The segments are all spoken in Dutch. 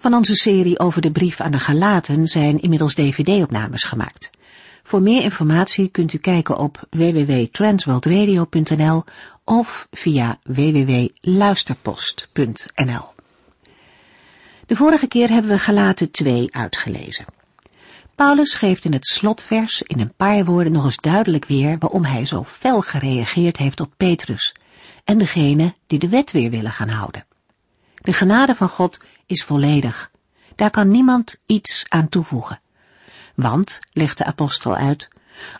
Van onze serie over de brief aan de Galaten zijn inmiddels dvd-opnames gemaakt. Voor meer informatie kunt u kijken op www.transworldradio.nl of via www.luisterpost.nl. De vorige keer hebben we Galaten 2 uitgelezen. Paulus geeft in het slotvers in een paar woorden nog eens duidelijk weer waarom hij zo fel gereageerd heeft op Petrus en degene die de wet weer willen gaan houden. De genade van God is volledig. Daar kan niemand iets aan toevoegen. Want, legt de apostel uit,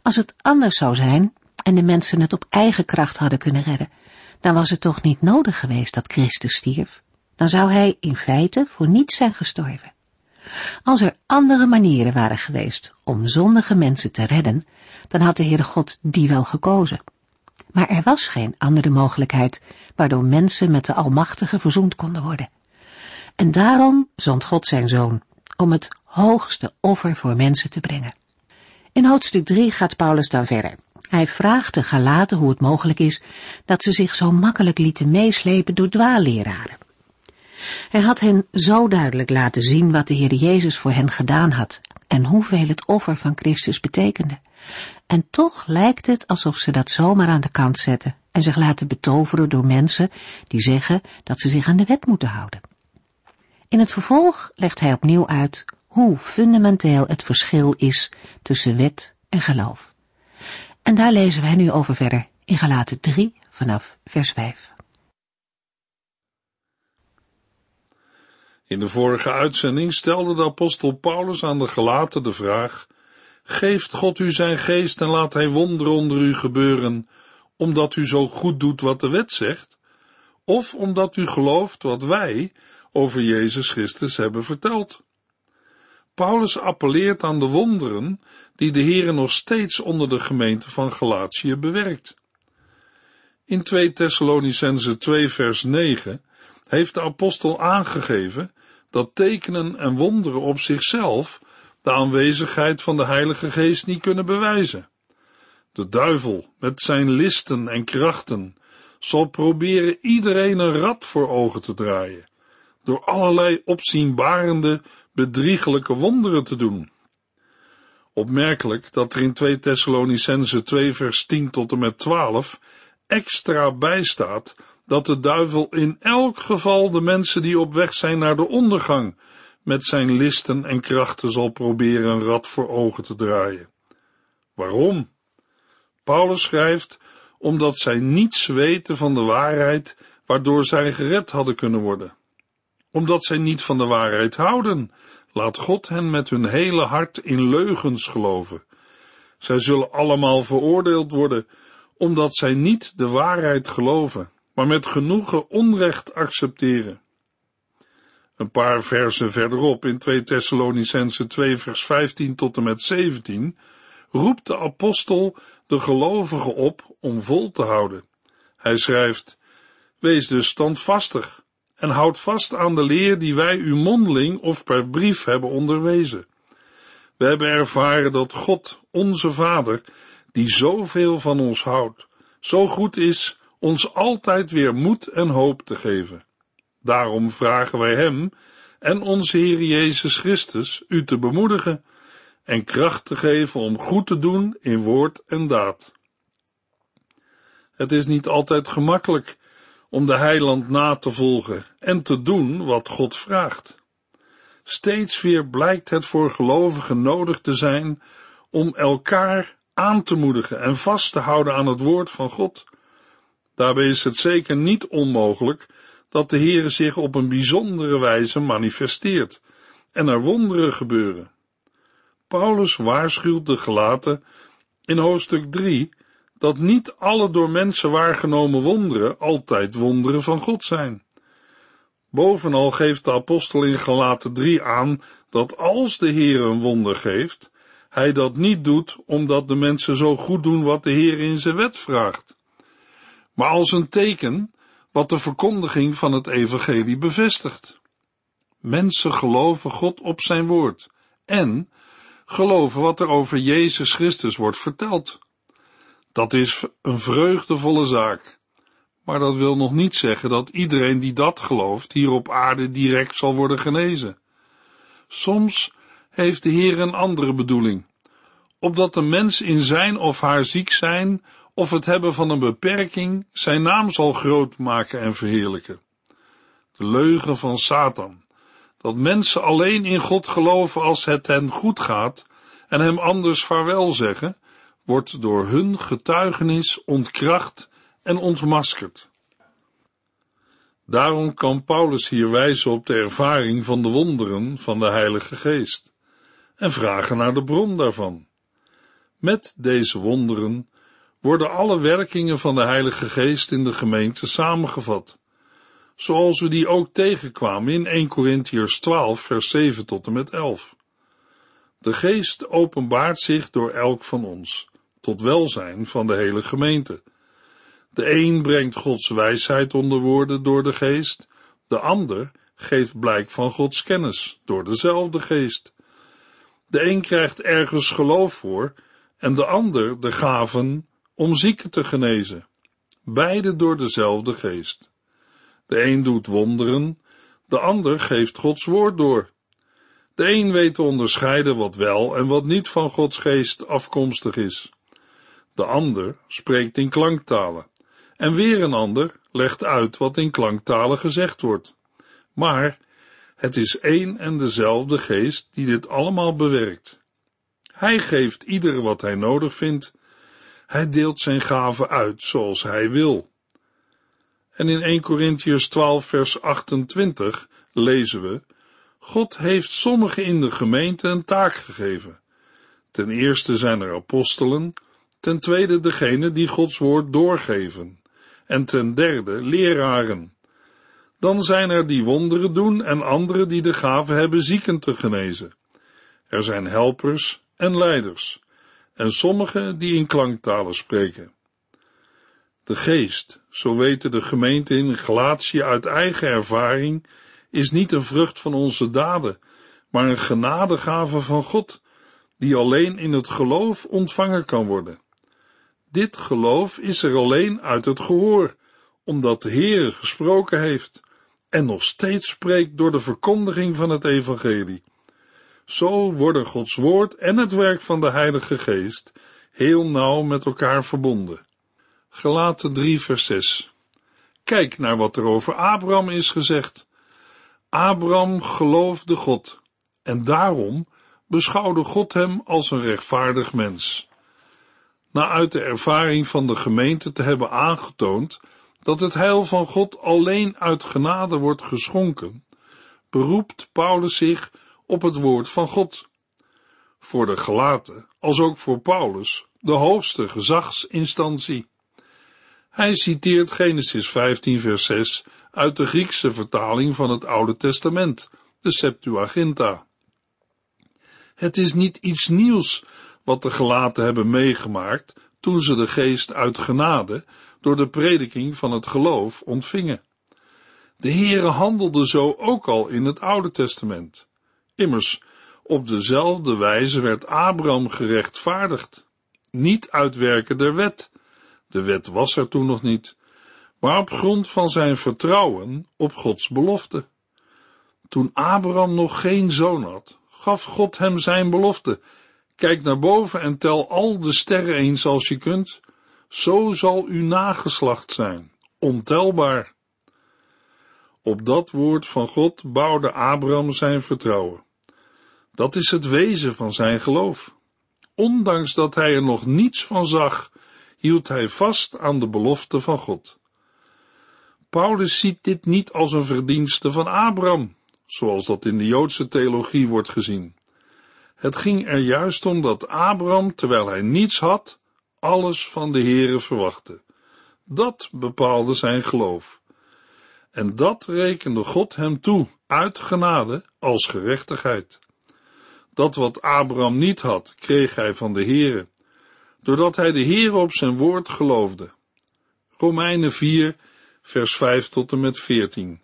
als het anders zou zijn en de mensen het op eigen kracht hadden kunnen redden, dan was het toch niet nodig geweest dat Christus stierf. Dan zou hij in feite voor niets zijn gestorven. Als er andere manieren waren geweest om zondige mensen te redden, dan had de Heere God die wel gekozen. Maar er was geen andere mogelijkheid waardoor mensen met de Almachtige verzoend konden worden. En daarom zond God zijn zoon, om het hoogste offer voor mensen te brengen. In hoofdstuk 3 gaat Paulus dan verder. Hij vraagt de Galaten hoe het mogelijk is dat ze zich zo makkelijk lieten meeslepen door dwaalleraren. Hij had hen zo duidelijk laten zien wat de Heer Jezus voor hen gedaan had en hoeveel het offer van Christus betekende. En toch lijkt het alsof ze dat zomaar aan de kant zetten en zich laten betoveren door mensen die zeggen dat ze zich aan de wet moeten houden. In het vervolg legt hij opnieuw uit hoe fundamenteel het verschil is tussen wet en geloof. En daar lezen wij nu over verder in Galaten 3 vanaf vers 5. In de vorige uitzending stelde de apostel Paulus aan de Galaten de vraag: Geeft God u zijn geest en laat hij wonderen onder u gebeuren, omdat u zo goed doet wat de wet zegt? Of omdat u gelooft wat wij over Jezus Christus hebben verteld? Paulus appelleert aan de wonderen die de Heere nog steeds onder de gemeente van Galatië bewerkt. In 2 Thessalonicense 2 vers 9 heeft de apostel aangegeven dat tekenen en wonderen op zichzelf de aanwezigheid van de Heilige Geest niet kunnen bewijzen. De duivel, met zijn listen en krachten, zal proberen iedereen een rad voor ogen te draaien, door allerlei opzienbarende, bedriegelijke wonderen te doen. Opmerkelijk dat er in 2 Thessalonicense 2 vers 10 tot en met 12 extra bijstaat dat de duivel in elk geval de mensen die op weg zijn naar de ondergang met zijn listen en krachten zal proberen een rad voor ogen te draaien. Waarom? Paulus schrijft, omdat zij niets weten van de waarheid waardoor zij gered hadden kunnen worden. Omdat zij niet van de waarheid houden, laat God hen met hun hele hart in leugens geloven. Zij zullen allemaal veroordeeld worden, omdat zij niet de waarheid geloven maar met genoegen onrecht accepteren. Een paar versen verderop in 2 Thessalonicense 2 vers 15 tot en met 17 roept de apostel de gelovigen op om vol te houden. Hij schrijft, wees dus standvastig en houd vast aan de leer die wij u mondeling of per brief hebben onderwezen. We hebben ervaren dat God, onze Vader, die zoveel van ons houdt, zo goed is ons altijd weer moed en hoop te geven. Daarom vragen wij Hem en onze Heer Jezus Christus u te bemoedigen en kracht te geven om goed te doen in woord en daad. Het is niet altijd gemakkelijk om de heiland na te volgen en te doen wat God vraagt. Steeds weer blijkt het voor gelovigen nodig te zijn om elkaar aan te moedigen en vast te houden aan het woord van God Daarbij is het zeker niet onmogelijk dat de Heere zich op een bijzondere wijze manifesteert en er wonderen gebeuren. Paulus waarschuwt de gelaten in hoofdstuk 3 dat niet alle door mensen waargenomen wonderen altijd wonderen van God zijn. Bovenal geeft de apostel in Galaten 3 aan dat als de Heer een wonder geeft, hij dat niet doet omdat de mensen zo goed doen wat de Heer in zijn wet vraagt, maar als een teken wat de verkondiging van het evangelie bevestigt. Mensen geloven God op zijn woord en geloven wat er over Jezus Christus wordt verteld. Dat is een vreugdevolle zaak. Maar dat wil nog niet zeggen dat iedereen die dat gelooft hier op aarde direct zal worden genezen. Soms heeft de Heer een andere bedoeling, opdat de mens in zijn of haar ziek zijn of het hebben van een beperking zijn naam zal groot maken en verheerlijken. De leugen van Satan, dat mensen alleen in God geloven als het hen goed gaat en hem anders vaarwel zeggen, wordt door hun getuigenis ontkracht en ontmaskerd. Daarom kan Paulus hier wijzen op de ervaring van de wonderen van de Heilige Geest en vragen naar de bron daarvan. Met deze wonderen worden alle werkingen van de Heilige Geest in de gemeente samengevat, zoals we die ook tegenkwamen in 1 Corinthiërs 12, vers 7 tot en met 11. De Geest openbaart zich door elk van ons, tot welzijn van de hele gemeente. De een brengt Gods wijsheid onder woorden door de Geest, de ander geeft blijk van Gods kennis door dezelfde Geest. De een krijgt ergens geloof voor en de ander de gaven om zieken te genezen, beide door dezelfde Geest. De een doet wonderen, de ander geeft Gods woord door. De een weet te onderscheiden wat wel en wat niet van Gods geest afkomstig is. De ander spreekt in klanktalen. En weer een ander legt uit wat in klanktalen gezegd wordt. Maar het is één en dezelfde geest die dit allemaal bewerkt. Hij geeft ieder wat hij nodig vindt. Hij deelt zijn gaven uit zoals hij wil. En in 1 Corinthians 12 vers 28 lezen we God heeft sommigen in de gemeente een taak gegeven. Ten eerste zijn er apostelen, ten tweede degene die Gods woord doorgeven, en ten derde leraren. Dan zijn er die wonderen doen en anderen die de gave hebben zieken te genezen. Er zijn helpers en leiders, en sommigen die in klanktalen spreken. De geest, zo weten de gemeente in Galatië uit eigen ervaring, is niet een vrucht van onze daden, maar een genadegave van God, die alleen in het geloof ontvangen kan worden. Dit geloof is er alleen uit het gehoor, omdat de Heere gesproken heeft en nog steeds spreekt door de verkondiging van het evangelie. Zo worden Gods woord en het werk van de Heilige Geest heel nauw met elkaar verbonden. Gelaten 3 vers 6 Kijk naar wat er over Abraham is gezegd. Abraham geloofde God en daarom beschouwde God hem als een rechtvaardig mens. Na uit de ervaring van de gemeente te hebben aangetoond dat het heil van God alleen uit genade wordt geschonken, beroept Paulus zich op het woord van God. Voor de gelaten, als ook voor Paulus, de hoogste gezagsinstantie. Hij citeert Genesis 15 vers 6 uit de Griekse vertaling van het Oude Testament, de Septuaginta. Het is niet iets nieuws wat de gelaten hebben meegemaakt toen ze de geest uit genade door de prediking van het geloof ontvingen. De Heere handelde zo ook al in het Oude Testament. Immers, op dezelfde wijze werd Abraham gerechtvaardigd. Niet uit werken der wet. De wet was er toen nog niet, maar op grond van zijn vertrouwen op Gods belofte. Toen Abraham nog geen zoon had, gaf God hem zijn belofte. Kijk naar boven en tel al de sterren eens als je kunt. Zo zal uw nageslacht zijn, ontelbaar. Op dat woord van God bouwde Abraham zijn vertrouwen. Dat is het wezen van zijn geloof. Ondanks dat hij er nog niets van zag, hield hij vast aan de belofte van God. Paulus ziet dit niet als een verdienste van Abraham, zoals dat in de Joodse theologie wordt gezien. Het ging er juist om dat Abraham, terwijl hij niets had, alles van de Heere verwachtte. Dat bepaalde zijn geloof. En dat rekende God hem toe, uit genade, als gerechtigheid. Dat wat Abraham niet had, kreeg hij van de Heere, doordat hij de Heere op zijn woord geloofde. Romeinen 4, vers 5 tot en met 14.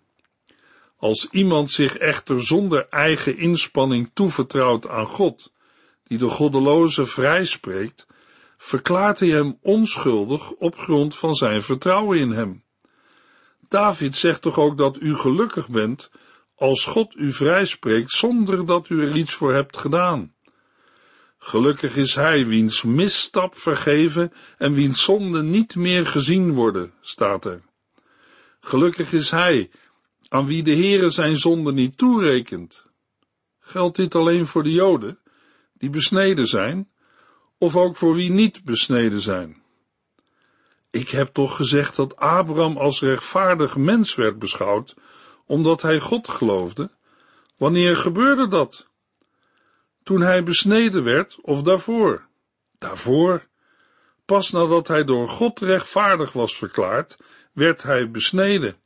Als iemand zich echter zonder eigen inspanning toevertrouwt aan God, die de goddeloze vrijspreekt, verklaart hij hem onschuldig op grond van zijn vertrouwen in hem. David zegt toch ook dat u gelukkig bent als God u vrijspreekt zonder dat u er iets voor hebt gedaan. Gelukkig is hij wiens misstap vergeven en wiens zonden niet meer gezien worden, staat er. Gelukkig is hij aan wie de Heere zijn zonde niet toerekent. Geldt dit alleen voor de Joden, die besneden zijn, of ook voor wie niet besneden zijn? Ik heb toch gezegd dat Abraham als rechtvaardig mens werd beschouwd, omdat hij God geloofde? Wanneer gebeurde dat? Toen hij besneden werd of daarvoor? Daarvoor. Pas nadat hij door God rechtvaardig was verklaard, werd hij besneden.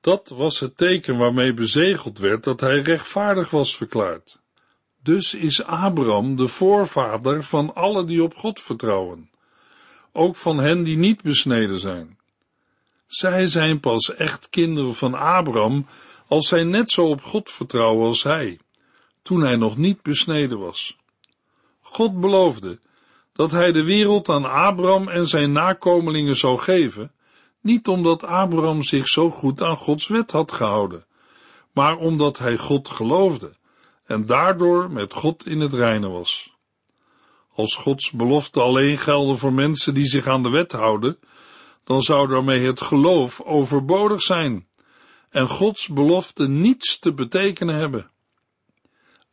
Dat was het teken waarmee bezegeld werd dat hij rechtvaardig was verklaard. Dus is Abraham de voorvader van alle die op God vertrouwen, ook van hen die niet besneden zijn. Zij zijn pas echt kinderen van Abraham als zij net zo op God vertrouwen als hij, toen hij nog niet besneden was. God beloofde dat hij de wereld aan Abraham en zijn nakomelingen zou geven, niet omdat Abraham zich zo goed aan Gods wet had gehouden, maar omdat hij God geloofde en daardoor met God in het reine was. Als Gods belofte alleen gelden voor mensen die zich aan de wet houden, dan zou daarmee het geloof overbodig zijn en Gods belofte niets te betekenen hebben.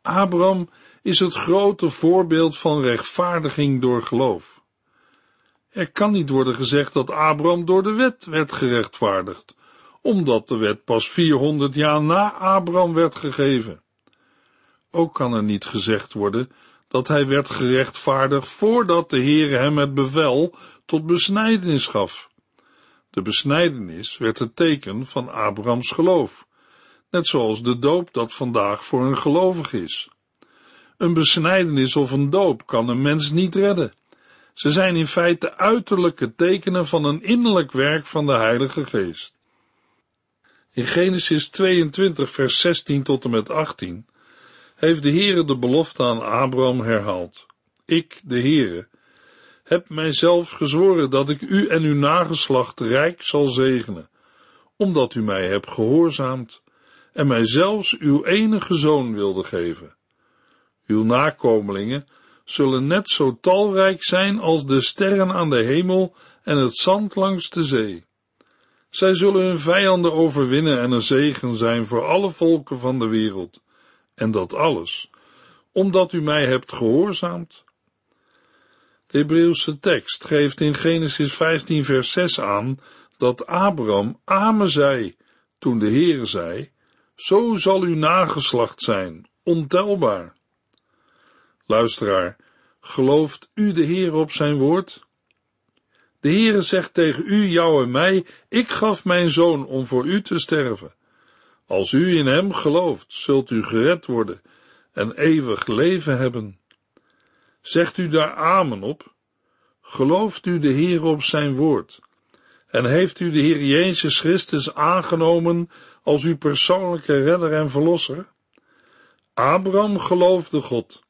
Abraham is het grote voorbeeld van rechtvaardiging door geloof. Er kan niet worden gezegd dat Abraham door de wet werd gerechtvaardigd, omdat de wet pas 400 jaar na Abraham werd gegeven. Ook kan er niet gezegd worden dat hij werd gerechtvaardigd voordat de Heere hem het bevel tot besnijdenis gaf. De besnijdenis werd het teken van Abrahams geloof, net zoals de doop dat vandaag voor een gelovig is. Een besnijdenis of een doop kan een mens niet redden. Ze zijn in feite uiterlijke tekenen van een innerlijk werk van de Heilige Geest. In Genesis 22, vers 16 tot en met 18 heeft de Heere de belofte aan Abraham herhaald. Ik, de Heere, heb mijzelf gezworen dat ik u en uw nageslacht rijk zal zegenen, omdat u mij hebt gehoorzaamd en mij zelfs uw enige zoon wilde geven. Uw nakomelingen zullen net zo talrijk zijn als de sterren aan de hemel en het zand langs de zee. Zij zullen hun vijanden overwinnen en een zegen zijn voor alle volken van de wereld. En dat alles, omdat u mij hebt gehoorzaamd de Hebreeuwse tekst geeft in Genesis 15 vers 6 aan dat Abraham Amen zei toen de Heere zei, zo zal uw nageslacht zijn, ontelbaar. Luisteraar, gelooft u de Heer op zijn woord? De Heere zegt tegen u, jou en mij, ik gaf mijn zoon om voor u te sterven. Als u in hem gelooft, zult u gered worden en eeuwig leven hebben. Zegt u daar amen op? Gelooft u de Heer op zijn woord? En heeft u de Heer Jezus Christus aangenomen als uw persoonlijke redder en verlosser? Abraham geloofde God,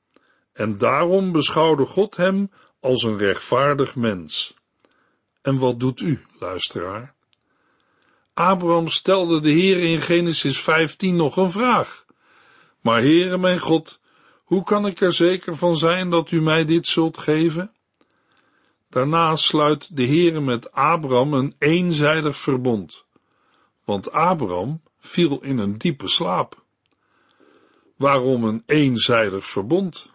en daarom beschouwde God hem als een rechtvaardig mens. En wat doet u, luisteraar? Abraham stelde de Heer in Genesis 15 nog een vraag. Maar Heere mijn God, hoe kan ik er zeker van zijn dat u mij dit zult geven? Daarna sluit de Heere met Abraham een eenzijdig verbond, want Abraham viel in een diepe slaap. Waarom een eenzijdig verbond?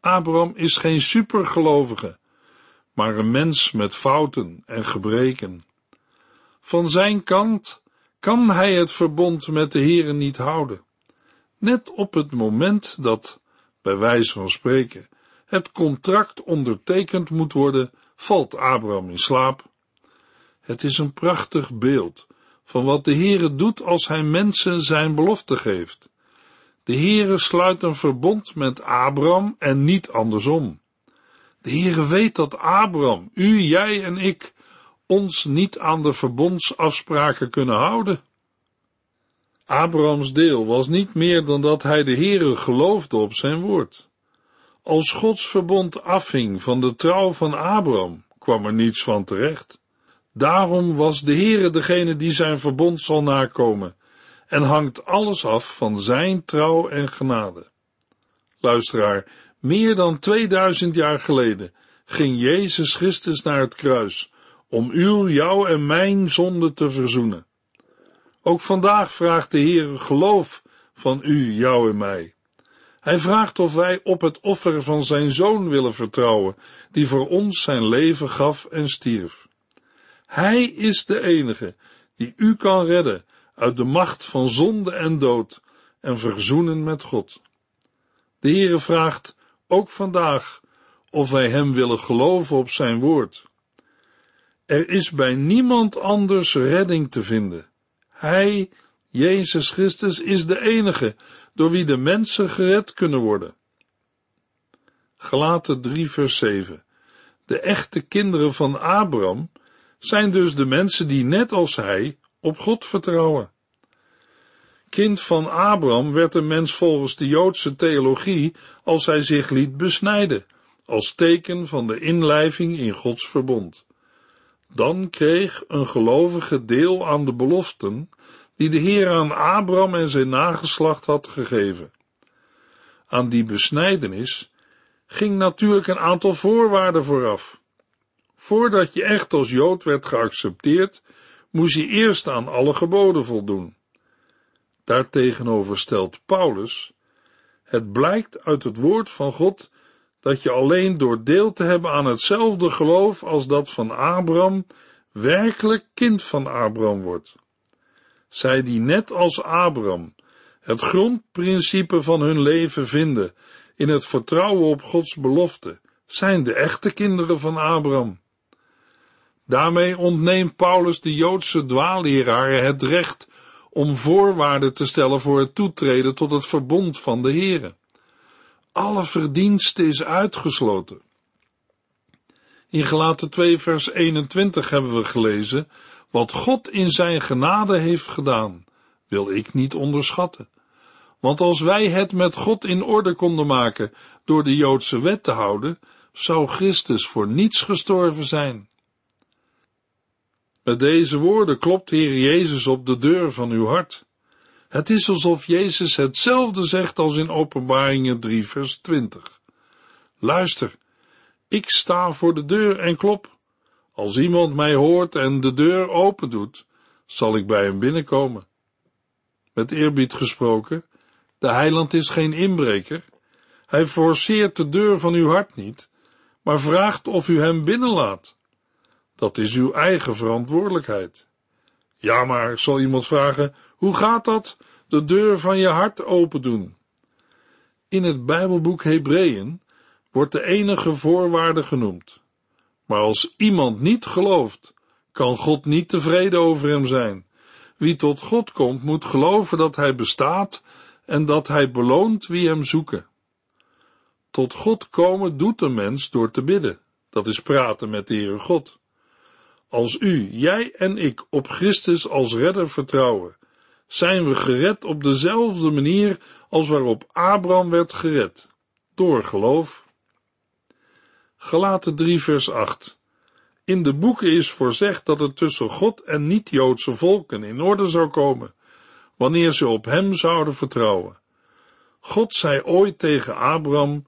Abraham is geen supergelovige, maar een mens met fouten en gebreken. Van zijn kant kan hij het verbond met de Heere niet houden. Net op het moment dat bij wijze van spreken, het contract ondertekend moet worden, valt Abraham in slaap. Het is een prachtig beeld van wat de Heere doet als hij mensen zijn belofte geeft. De Heere sluit een verbond met Abraham en niet andersom. De Heere weet dat Abraham, u, jij en ik, ons niet aan de verbondsafspraken kunnen houden. Abrahams deel was niet meer dan dat hij de Heere geloofde op zijn woord. Als Gods verbond afhing van de trouw van Abraham, kwam er niets van terecht. Daarom was de Heere degene die zijn verbond zal nakomen en hangt alles af van zijn trouw en genade. Luisteraar, meer dan 2000 jaar geleden ging Jezus Christus naar het kruis om uw, jou en mijn zonde te verzoenen. Ook vandaag vraagt de Heer geloof van u, jou en mij. Hij vraagt of wij op het offer van zijn zoon willen vertrouwen, die voor ons zijn leven gaf en stierf. Hij is de enige die u kan redden uit de macht van zonde en dood en verzoenen met God. De Heere vraagt ook vandaag of wij hem willen geloven op zijn woord. Er is bij niemand anders redding te vinden. Hij, Jezus Christus, is de enige door wie de mensen gered kunnen worden. Gelaten 3 vers 7 De echte kinderen van Abraham zijn dus de mensen die net als hij op God vertrouwen. Kind van Abraham werd een mens volgens de Joodse theologie als hij zich liet besnijden, als teken van de inlijving in Gods verbond. Dan kreeg een gelovige deel aan de beloften die de Heer aan Abraham en zijn nageslacht had gegeven. Aan die besnijdenis ging natuurlijk een aantal voorwaarden vooraf. Voordat je echt als Jood werd geaccepteerd, moest je eerst aan alle geboden voldoen. Daartegenover stelt Paulus, het blijkt uit het woord van God dat je alleen door deel te hebben aan hetzelfde geloof als dat van Abraham werkelijk kind van Abraham wordt. Zij die net als Abraham het grondprincipe van hun leven vinden in het vertrouwen op Gods belofte, zijn de echte kinderen van Abraham. Daarmee ontneemt Paulus de Joodse dwaalleraren het recht om voorwaarden te stellen voor het toetreden tot het verbond van de Here. Alle verdienste is uitgesloten. In Gelaten 2 vers 21 hebben we gelezen, wat God in zijn genade heeft gedaan, wil ik niet onderschatten. Want als wij het met God in orde konden maken door de Joodse wet te houden, zou Christus voor niets gestorven zijn. Met deze woorden klopt Heer Jezus op de deur van uw hart. Het is alsof Jezus hetzelfde zegt als in Openbaringen 3 vers 20. Luister, ik sta voor de deur en klop. Als iemand mij hoort en de deur open doet, zal ik bij hem binnenkomen. Met eerbied gesproken, de heiland is geen inbreker. Hij forceert de deur van uw hart niet, maar vraagt of u hem binnenlaat. Dat is uw eigen verantwoordelijkheid. Ja, maar zal iemand vragen, hoe gaat dat? De deur van je hart open doen. In het Bijbelboek Hebreeën wordt de enige voorwaarde genoemd. Maar als iemand niet gelooft, kan God niet tevreden over hem zijn. Wie tot God komt, moet geloven dat hij bestaat en dat hij beloont wie hem zoeken. Tot God komen doet de mens door te bidden. Dat is praten met de Heere God. Als u, jij en ik op Christus als redder vertrouwen, zijn we gered op dezelfde manier als waarop Abraham werd gered, door geloof. Gelaten 3 vers 8 In de boeken is voorzegd dat het tussen God en niet-Joodse volken in orde zou komen, wanneer ze op hem zouden vertrouwen. God zei ooit tegen Abraham,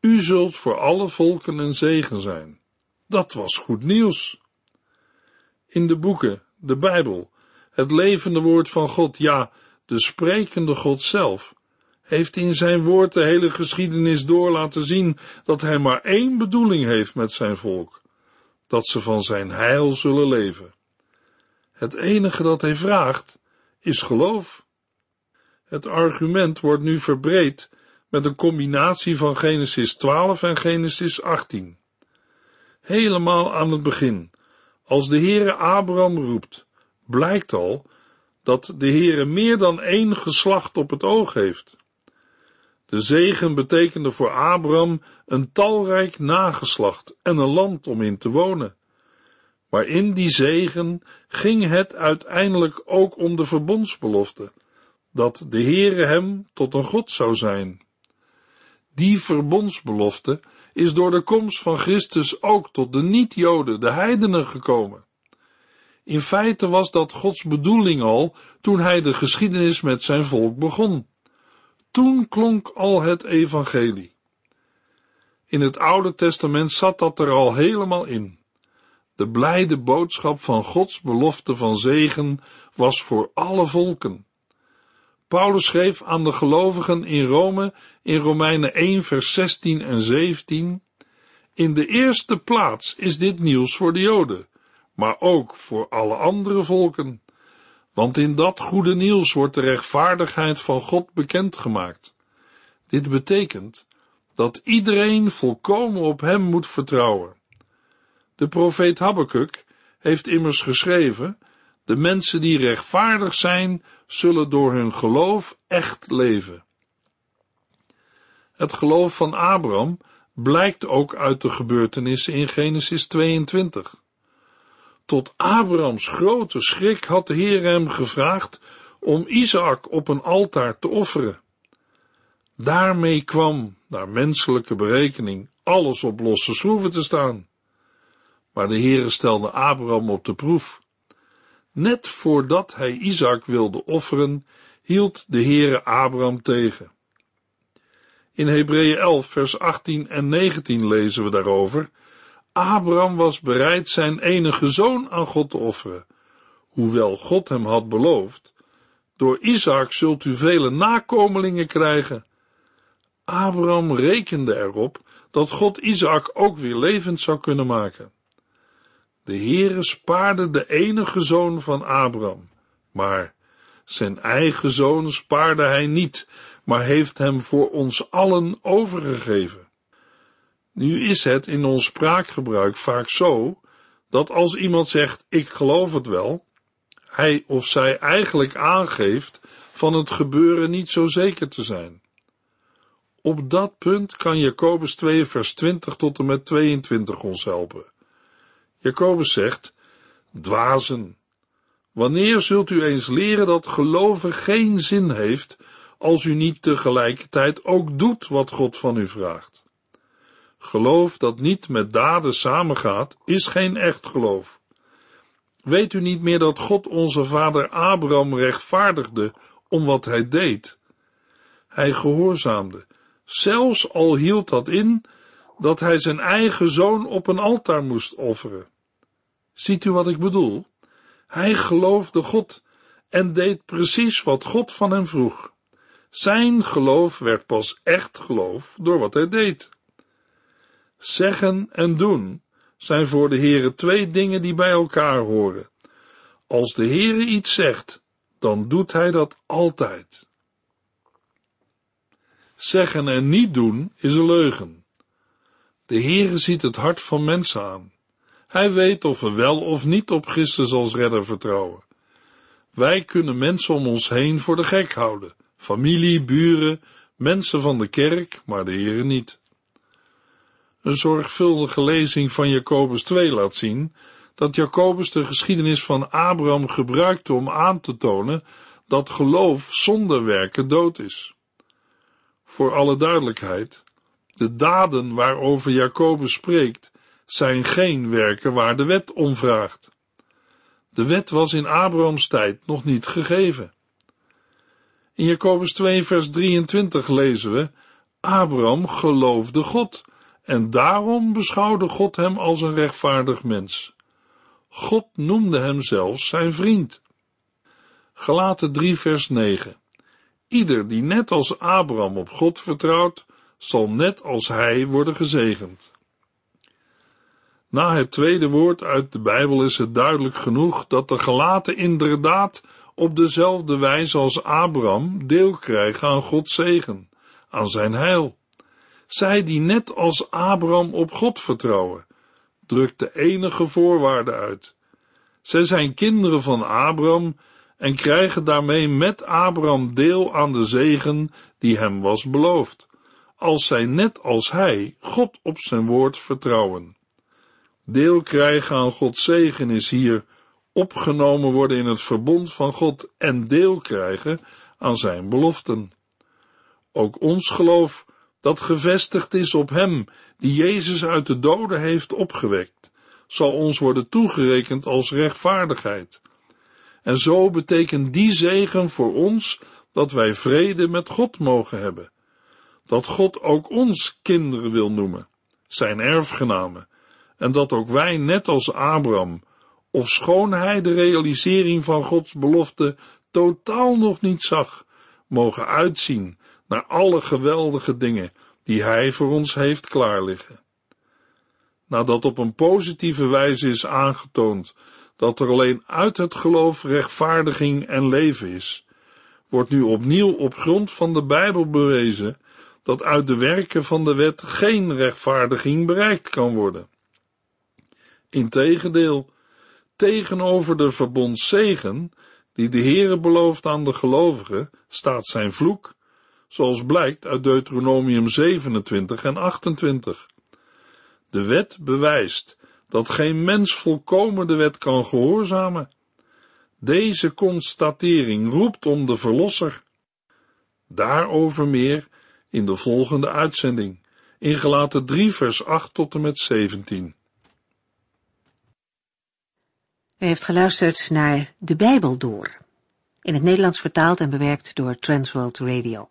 u zult voor alle volken een zegen zijn. Dat was goed nieuws in de boeken, de Bijbel, het levende woord van God, ja, de sprekende God zelf, heeft in zijn woord de hele geschiedenis door laten zien dat hij maar één bedoeling heeft met zijn volk, dat ze van zijn heil zullen leven. Het enige dat hij vraagt is geloof. Het argument wordt nu verbreed met een combinatie van Genesis 12 en Genesis 18. Helemaal aan het begin als de Heere Abraham roept, blijkt al dat de Heere meer dan één geslacht op het oog heeft. De zegen betekende voor Abraham een talrijk nageslacht en een land om in te wonen. Maar in die zegen ging het uiteindelijk ook om de verbondsbelofte, dat de Heere hem tot een God zou zijn. Die verbondsbelofte is door de komst van Christus ook tot de niet-Joden, de heidenen, gekomen. In feite was dat Gods bedoeling al toen hij de geschiedenis met zijn volk begon. Toen klonk al het evangelie. In het Oude Testament zat dat er al helemaal in. De blijde boodschap van Gods belofte van zegen was voor alle volken. Paulus schreef aan de gelovigen in Rome in Romeinen 1 vers 16 en 17 In de eerste plaats is dit nieuws voor de Joden, maar ook voor alle andere volken. Want in dat goede nieuws wordt de rechtvaardigheid van God bekendgemaakt. Dit betekent dat iedereen volkomen op hem moet vertrouwen. De profeet Habakkuk heeft immers geschreven, de mensen die rechtvaardig zijn, zullen door hun geloof echt leven. Het geloof van Abraham blijkt ook uit de gebeurtenissen in Genesis 22. Tot Abrahams grote schrik had de Heer hem gevraagd om Isaac op een altaar te offeren. Daarmee kwam, naar menselijke berekening, alles op losse schroeven te staan. Maar de Heere stelde Abraham op de proef. Net voordat hij Isaac wilde offeren, hield de Heere Abraham tegen. In Hebreeën 11 vers 18 en 19 lezen we daarover Abraham was bereid zijn enige zoon aan God te offeren, hoewel God hem had beloofd, door Isaac zult u vele nakomelingen krijgen. Abraham rekende erop dat God Isaac ook weer levend zou kunnen maken. De Heere spaarde de enige zoon van Abraham, maar zijn eigen zoon spaarde hij niet, maar heeft hem voor ons allen overgegeven. Nu is het in ons spraakgebruik vaak zo, dat als iemand zegt, ik geloof het wel, hij of zij eigenlijk aangeeft van het gebeuren niet zo zeker te zijn. Op dat punt kan Jacobus 2 vers 20 tot en met 22 ons helpen. Jacobus zegt, dwazen, wanneer zult u eens leren dat geloven geen zin heeft, als u niet tegelijkertijd ook doet wat God van u vraagt? Geloof dat niet met daden samengaat, is geen echt geloof. Weet u niet meer dat God onze vader Abraham rechtvaardigde om wat hij deed? Hij gehoorzaamde, zelfs al hield dat in dat hij zijn eigen zoon op een altaar moest offeren. Ziet u wat ik bedoel? Hij geloofde God en deed precies wat God van hem vroeg. Zijn geloof werd pas echt geloof door wat hij deed. Zeggen en doen zijn voor de Heere twee dingen die bij elkaar horen. Als de Heere iets zegt, dan doet hij dat altijd. Zeggen en niet doen is een leugen. De Heere ziet het hart van mensen aan. Hij weet of we wel of niet op Christus als redder vertrouwen. Wij kunnen mensen om ons heen voor de gek houden, familie, buren, mensen van de kerk, maar de Heere niet. Een zorgvuldige lezing van Jacobus 2 laat zien dat Jacobus de geschiedenis van Abraham gebruikte om aan te tonen dat geloof zonder werken dood is. Voor alle duidelijkheid, de daden waarover Jacobus spreekt, zijn geen werken waar de wet om vraagt. De wet was in Abrahams tijd nog niet gegeven. In Jacobus 2 vers 23 lezen we, Abraham geloofde God en daarom beschouwde God hem als een rechtvaardig mens. God noemde hem zelfs zijn vriend. Gelaten 3 vers 9 Ieder die net als Abraham op God vertrouwt, zal net als hij worden gezegend. Na het tweede woord uit de Bijbel is het duidelijk genoeg dat de gelaten inderdaad op dezelfde wijze als Abraham deel krijgen aan Gods zegen, aan zijn heil. Zij die net als Abraham op God vertrouwen, drukt de enige voorwaarde uit. Zij zijn kinderen van Abraham en krijgen daarmee met Abraham deel aan de zegen die hem was beloofd, als zij net als hij God op zijn woord vertrouwen. Deel krijgen aan Gods zegen is hier opgenomen worden in het verbond van God en deel krijgen aan zijn beloften. Ook ons geloof dat gevestigd is op Hem die Jezus uit de doden heeft opgewekt, zal ons worden toegerekend als rechtvaardigheid. En zo betekent die zegen voor ons dat wij vrede met God mogen hebben. Dat God ook ons kinderen wil noemen, zijn erfgenamen, en dat ook wij, net als Abraham, of schoon hij de realisering van Gods belofte totaal nog niet zag, mogen uitzien naar alle geweldige dingen die Hij voor ons heeft klaarliggen. Nadat op een positieve wijze is aangetoond dat er alleen uit het geloof rechtvaardiging en leven is, wordt nu opnieuw op grond van de Bijbel bewezen dat uit de werken van de wet geen rechtvaardiging bereikt kan worden. Integendeel, tegenover de verbondszegen die de Heere belooft aan de gelovigen, staat zijn vloek, zoals blijkt uit Deuteronomium 27 en 28. De wet bewijst dat geen mens volkomen de wet kan gehoorzamen. Deze constatering roept om de Verlosser. Daarover meer in de volgende uitzending, in gelaten 3 vers 8 tot en met 17. U heeft geluisterd naar De Bijbel Door, in het Nederlands vertaald en bewerkt door Transworld Radio.